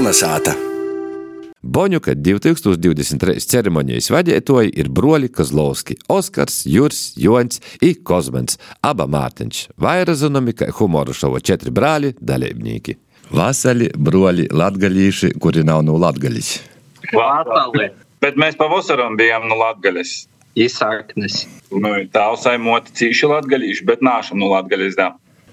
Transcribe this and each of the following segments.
Kolnesāta! Boņuka 2023 ceremonijas vadītāji ir broļi Kozlovski, Oskars, Juris, Jons un Kozmens, aba Mārtiņš, vairāk zināmi kā humoru šova četri brāļi dalībnieki. Vasali broļi latgalīši, kuri nav no latgalis. Vātali. Bet mēs pavasaram bijām no Latvijas. Izsaknes. Nu, Tālsai moti cīši latgalīši, bet nāšam no Latvijas.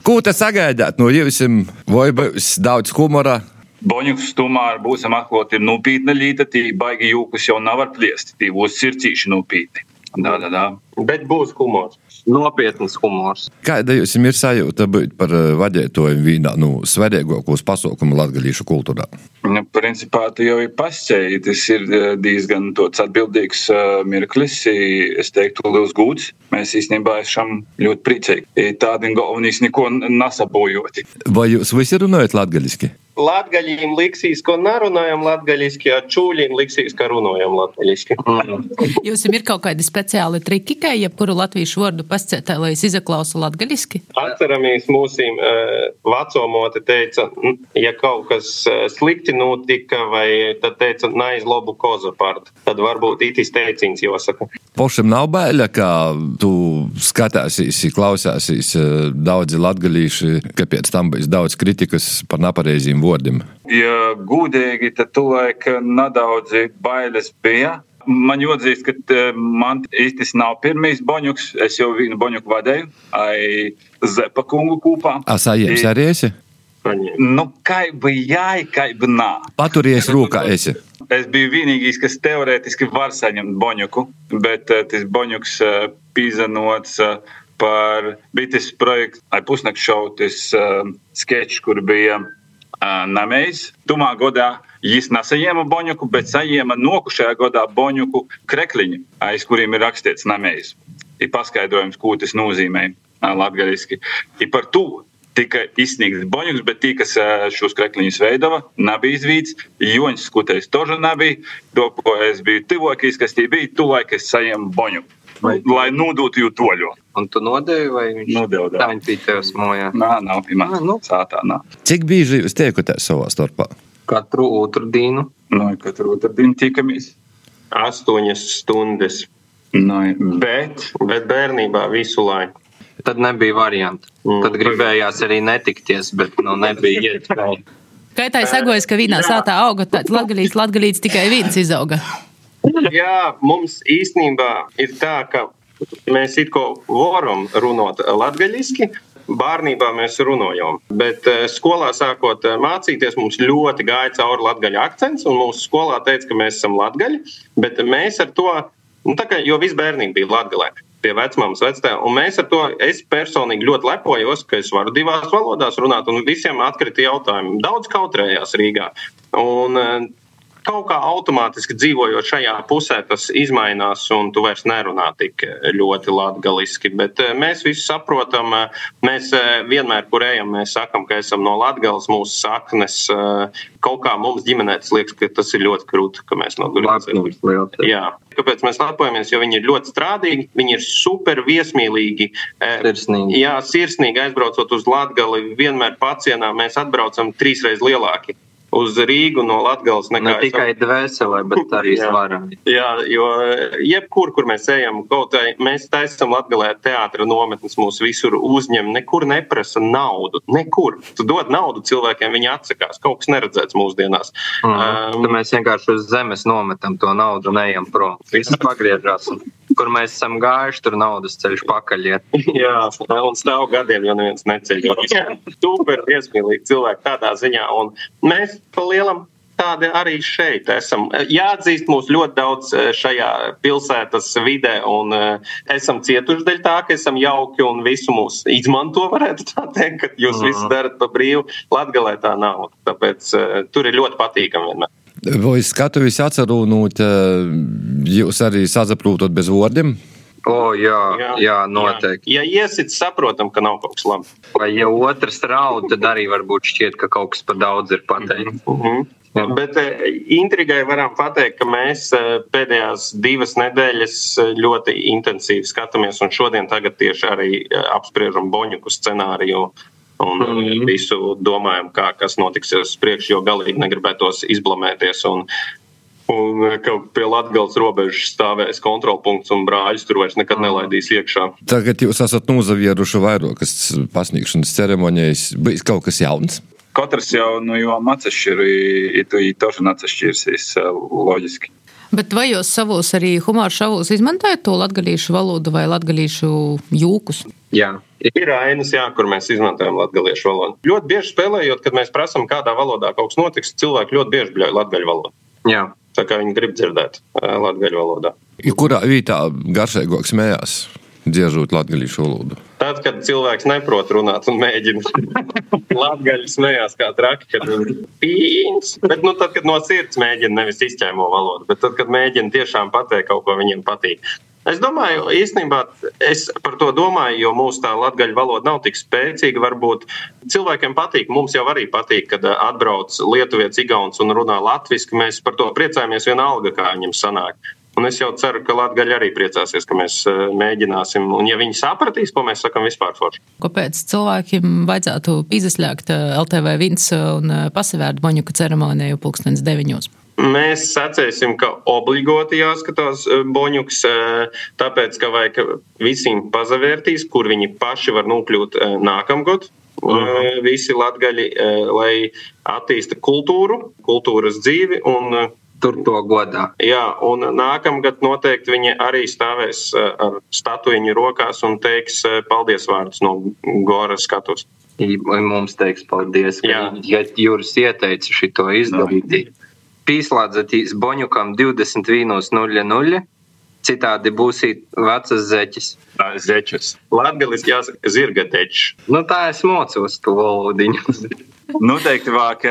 Ko te sagaidāt no jums? Vai būs daudz humora? Boņuks tomēr būsim atklāti ir nopietna lieta, tī baigi jūkus jau nav var pliest, tī būs sircīši nopietni. Da, da, da. Bet būs humors. Nopietns humors. Kāda jums ir sajūta būt par eh, vadītāju vienā no nu, svarīgākos pasaukumu latgalīšu kultūrā? Nu, principā tu jau ir pasēji, tas ir eh, diezgan atbildīgs uh, mirklis, es teiktu, liels gūts. Mēs īstenībā esam ļoti priecīgi. Tādi galvenīs neko nesabojoti. Vai jūs visi runājat latgaliski? Latgaļiem liksīs, ko nerunājam latgaļiski, ar čūļiem liksīs, ka runājam latgaļiski. Jums ir kaut kādi speciāli triki, kā jebkuru latviešu vārdu pascietē, lai es izaklausu latgaļiski? Atceramies mūsīm vecomoti teica, ja kaut kas slikti notika, vai tad teica, neizlobu kozu pārt. Tad varbūt itis teicīns jāsaka. Pošam nav baila, ka tu skatāsies, klausāsies daudzi latgalīši, ka pēc tam būs daudz kritikas par nepareiziem vārdiem. Ja gudīgi, tad tulaik nedaudz bailes bija. Man jāatzīst, ka man īstenībā nav pirmais boņuks. Es jau vienu boņuku vadīju, ai Zepa kungu kopā. Asājiems arī esi? Nu, kā bija jā, kā bija nā. Paturies rūkā esi. Es biju vienīgais, kas teorētiski var saņemt boņuku, bet uh, tas boņuks uh, pīzanots uh, par bites projektu, ai pusnakts šovu, tas sketch, kur bija namējs. Tumā godā Viņš nesaņēma boņuku, bet saņēma nokušajā gadā boņuku krekliņu, aiz kuriem ir rakstīts namējs. Ir paskaidrojums, ko tas nozīmē latviešu. Par to tika izsniegts boņuks, bet tie, kas šos krekliņus veidova, nebija izvīts. Joņš skutējs toža nebija. To, ko es biju tuvākais, kas tie bija, tulaik es saņēmu boņuku. Vai, lai nodotu jūtu toļo. Un tu nodevi, vai viņš Nodevu, jā. tā viņa bija tev smojā? Nā, nav pirmā. Ā, nu. Sātā, nā. Cik bieži jūs tiekaties savā starpā? Katru otru dienu Nu, katru otru dienu tikamies. astoņas stundas. Nu, bet Bet bērnībā visu laiku. Tad nebija variantu. Mm. Tad gribējās arī netikties, bet nu, nebija iespēja. Kā tā ir sagojas, ka vienā sātā auga tāds latgalīts, latgalīts tikai viens izauga? Jā, mums īstenībā ir tā, ka mēs it kā varam runāt latviešu. Bērnībā mēs runājām, bet eh, skolā sākot eh, mācīties, mums ļoti gāja cauri latviešu akcents. Mūsu skolā teica, ka mēs esam latviši, bet mēs ar to, nu, tā kā, jo viss bērnība bija latviešā pie vecmāmas vectēva. Un mēs ar to, es personīgi ļoti lepojos, ka es varu divās valodās runāt, un visiem atkrita jautājumi. Daudz kautrējās Rīgā. Un, eh, Kaut kā automātiski dzīvojot šajā pusē, tas izmainās, un tu vairs nerunā tik ļoti latgaliski. Bet eh, mēs visi saprotam, eh, mēs eh, vienmēr, kur ejam, mēs sakam, ka esam no Latgales, mūsu saknes. eh, Kaut kā mums ģimenē tas liekas, ka tas ir ļoti krūti, ka mēs no turienes esam. Kāpēc mēs lepojamies? Jo viņi ir ļoti strādīgi, viņi ir super viesmīlīgi. Eh, Sirsnīgi. Jā, sirsnīgi aizbraucot uz Latviju, vienmēr pacienā mēs atbraucam trīsreiz lielāki uz Rīgu no Latvijas. Ne tikai dvēselē, bet arī svarā. Jā, jo jebkur, kur mēs ejam, kaut kā mēs taisām Latvijā teātra nometnes, mūs visur uzņem, nekur neprasa naudu. Nekur. Tu dod naudu cilvēkiem, viņi atsakās. Kaut kas neredzēts mūsdienās. Mm. Um, mēs vienkārši uz zemes nometam to naudu un ejam prom. Viss pagriežās. Kur mēs esam gājuši, tur naudas ceļš pakaļ. iet. Jā, un stāv gadiem, jo neviens neceļ. Super iesmīlīgi cilvēki tādā ziņā. Un mēs pa lielam tādi arī šeit esam. Jāatzīst, mūs ļoti daudz eh, šajā pilsētas vidē, un eh, esam cietuši dēļ tā, ka esam jauki un visu mūs izmanto, varētu tā teikt, ka jūs Mhm. visu darat pa brīvu. Latgalē tā nav. Tāpēc eh, tur ir ļoti patīkami vienmēr. Vai skatu visi atcerūnūt, jūs arī sazaprūtot bez vārdiem? O, jā, jā, jā, noteikti. Ja iesit, saprotam, ka nav kaut kas labs. Vai ja otrs raud, tad arī varbūt šķiet, ka kaut kas par daudz ir pateikts. Mm -hmm. Bet eh, intrigai varam pateikt, ka mēs eh, pēdējās divas nedēļas eh, ļoti intensīvi skatāmies, un šodien tagad tieši arī eh, apspriežam Boņuku scenāriju. Un mm. visu domājam, kā, kas notiks uz priekšu, jo galīgi negribētos izblamēties. Un, Un ka pie Latvijas robežas stāvēs kontrolpunkts un brāļus tur vairs nekad nelaidīs iekšā. Tagad jūs esat nozavieruši vairākas pasniegšanas ceremonijas. Bija kaut kas jauns? Katrs jau no jām atsevišķi ir, ir toši atsevišķies loģiski. Bet vai jūs savos arī humora šovos izmantojat to latviešu valodu vai latviešu jūkus? Jā. Ir ainas, jā, kur mēs izmantojam latviešu valodu. Ļoti bieži spēlējot, kad mēs prasām, kādā valodā kaut kas notiks, cilvēki ļoti bieži bļauj latviešu valodu. Jā. Tā kā viņi grib dzirdēt latviešu valodā. Kurā vietā garšīgāk smējās? dziežot latviešu valodu? Tad, kad cilvēks neprot runāt un mēģina latviešu smējās kā traki, kad ir pīns. Bet nu, tad, kad no sirds mēģina nevis izķēmo valodu, bet tad, kad mēģina tiešām pateikt kaut ko viņiem patīk. Es domāju, īstenībā es par to domāju, jo mūsu tā latviešu valoda nav tik spēcīga. Varbūt cilvēkiem patīk, mums jau arī patīk, kad atbrauc Lietuvietis, Igauns un runā latviešu. Mēs par to priecājamies vienalga, kā viņam sanāk. Un es jau ceru, ka Latvija arī priecāsies, ka mēs eh, mēģināsim. Un, ja viņi sapratīs, ko mēs sakām, vispār forši. Kāpēc cilvēkiem vajadzētu izslēgt eh, LTV vins un pasavērt Boņuka ceremoniju pulkstenes deviņos? Mēs sacīsim, ka obligāti jāskatās boņuks, tāpēc, ka vajag visiem pazavērtīs, kur viņi paši var nokļūt nākamgad. Uh mhm. -huh. Visi latgaļi, lai attīsta kultūru, kultūras dzīvi un tur to godā. Jā, un nākamgad noteikti viņi arī stāvēs eh, ar statuiņu rokās un teiks eh, paldies vārdus no Gora skatus. Mums teiks paldies, ka ja Jūras ieteica šito izdarīt. Pīslādzatīs Boņukam 21.00. Citādi būsīt vecas zeķis. Zeķis. Latgalis jāsaka zirgatečs. Nu tā es mocos to valodiņu. Noteikti vāk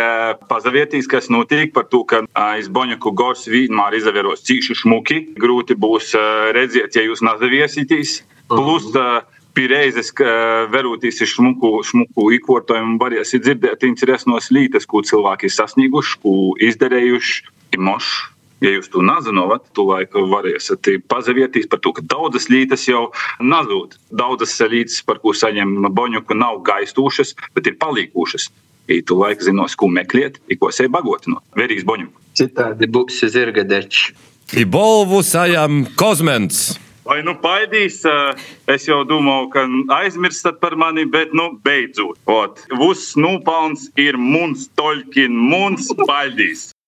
pazavietīs, kas notiek par to, ka aiz Boņaku gors vienmēr izavieros cīši šmuki. Grūti būs redzēt, ja jūs nazaviesītīs. Plus pierēzes, ka verūtīs ir šmuku, šmuku īkortojumu, varēsiet dzirdēt interesnos lītas, ko cilvēki ir sasnieguši, ko izdarējuši, ir moši. Ja jūs to nezināt, to laiku varēsiet pazavietīs par to, ka daudzas lītas jau nazūd. Daudzas lītas, par ko saņem boņuku, nav gaistūšas, bet ir palīkušas. I tu laiku zinos, ko meklēt, i ko sevi bagotinot. Verīgs boņu. Citādi būs zirga deči. I bolvu sajam kozmens. Vai nu paidīs, es jau domāju, ka aizmirstat par mani, bet nu beidzot. Ot, Vus nūpauns ir mums toļkin, mums paidīs.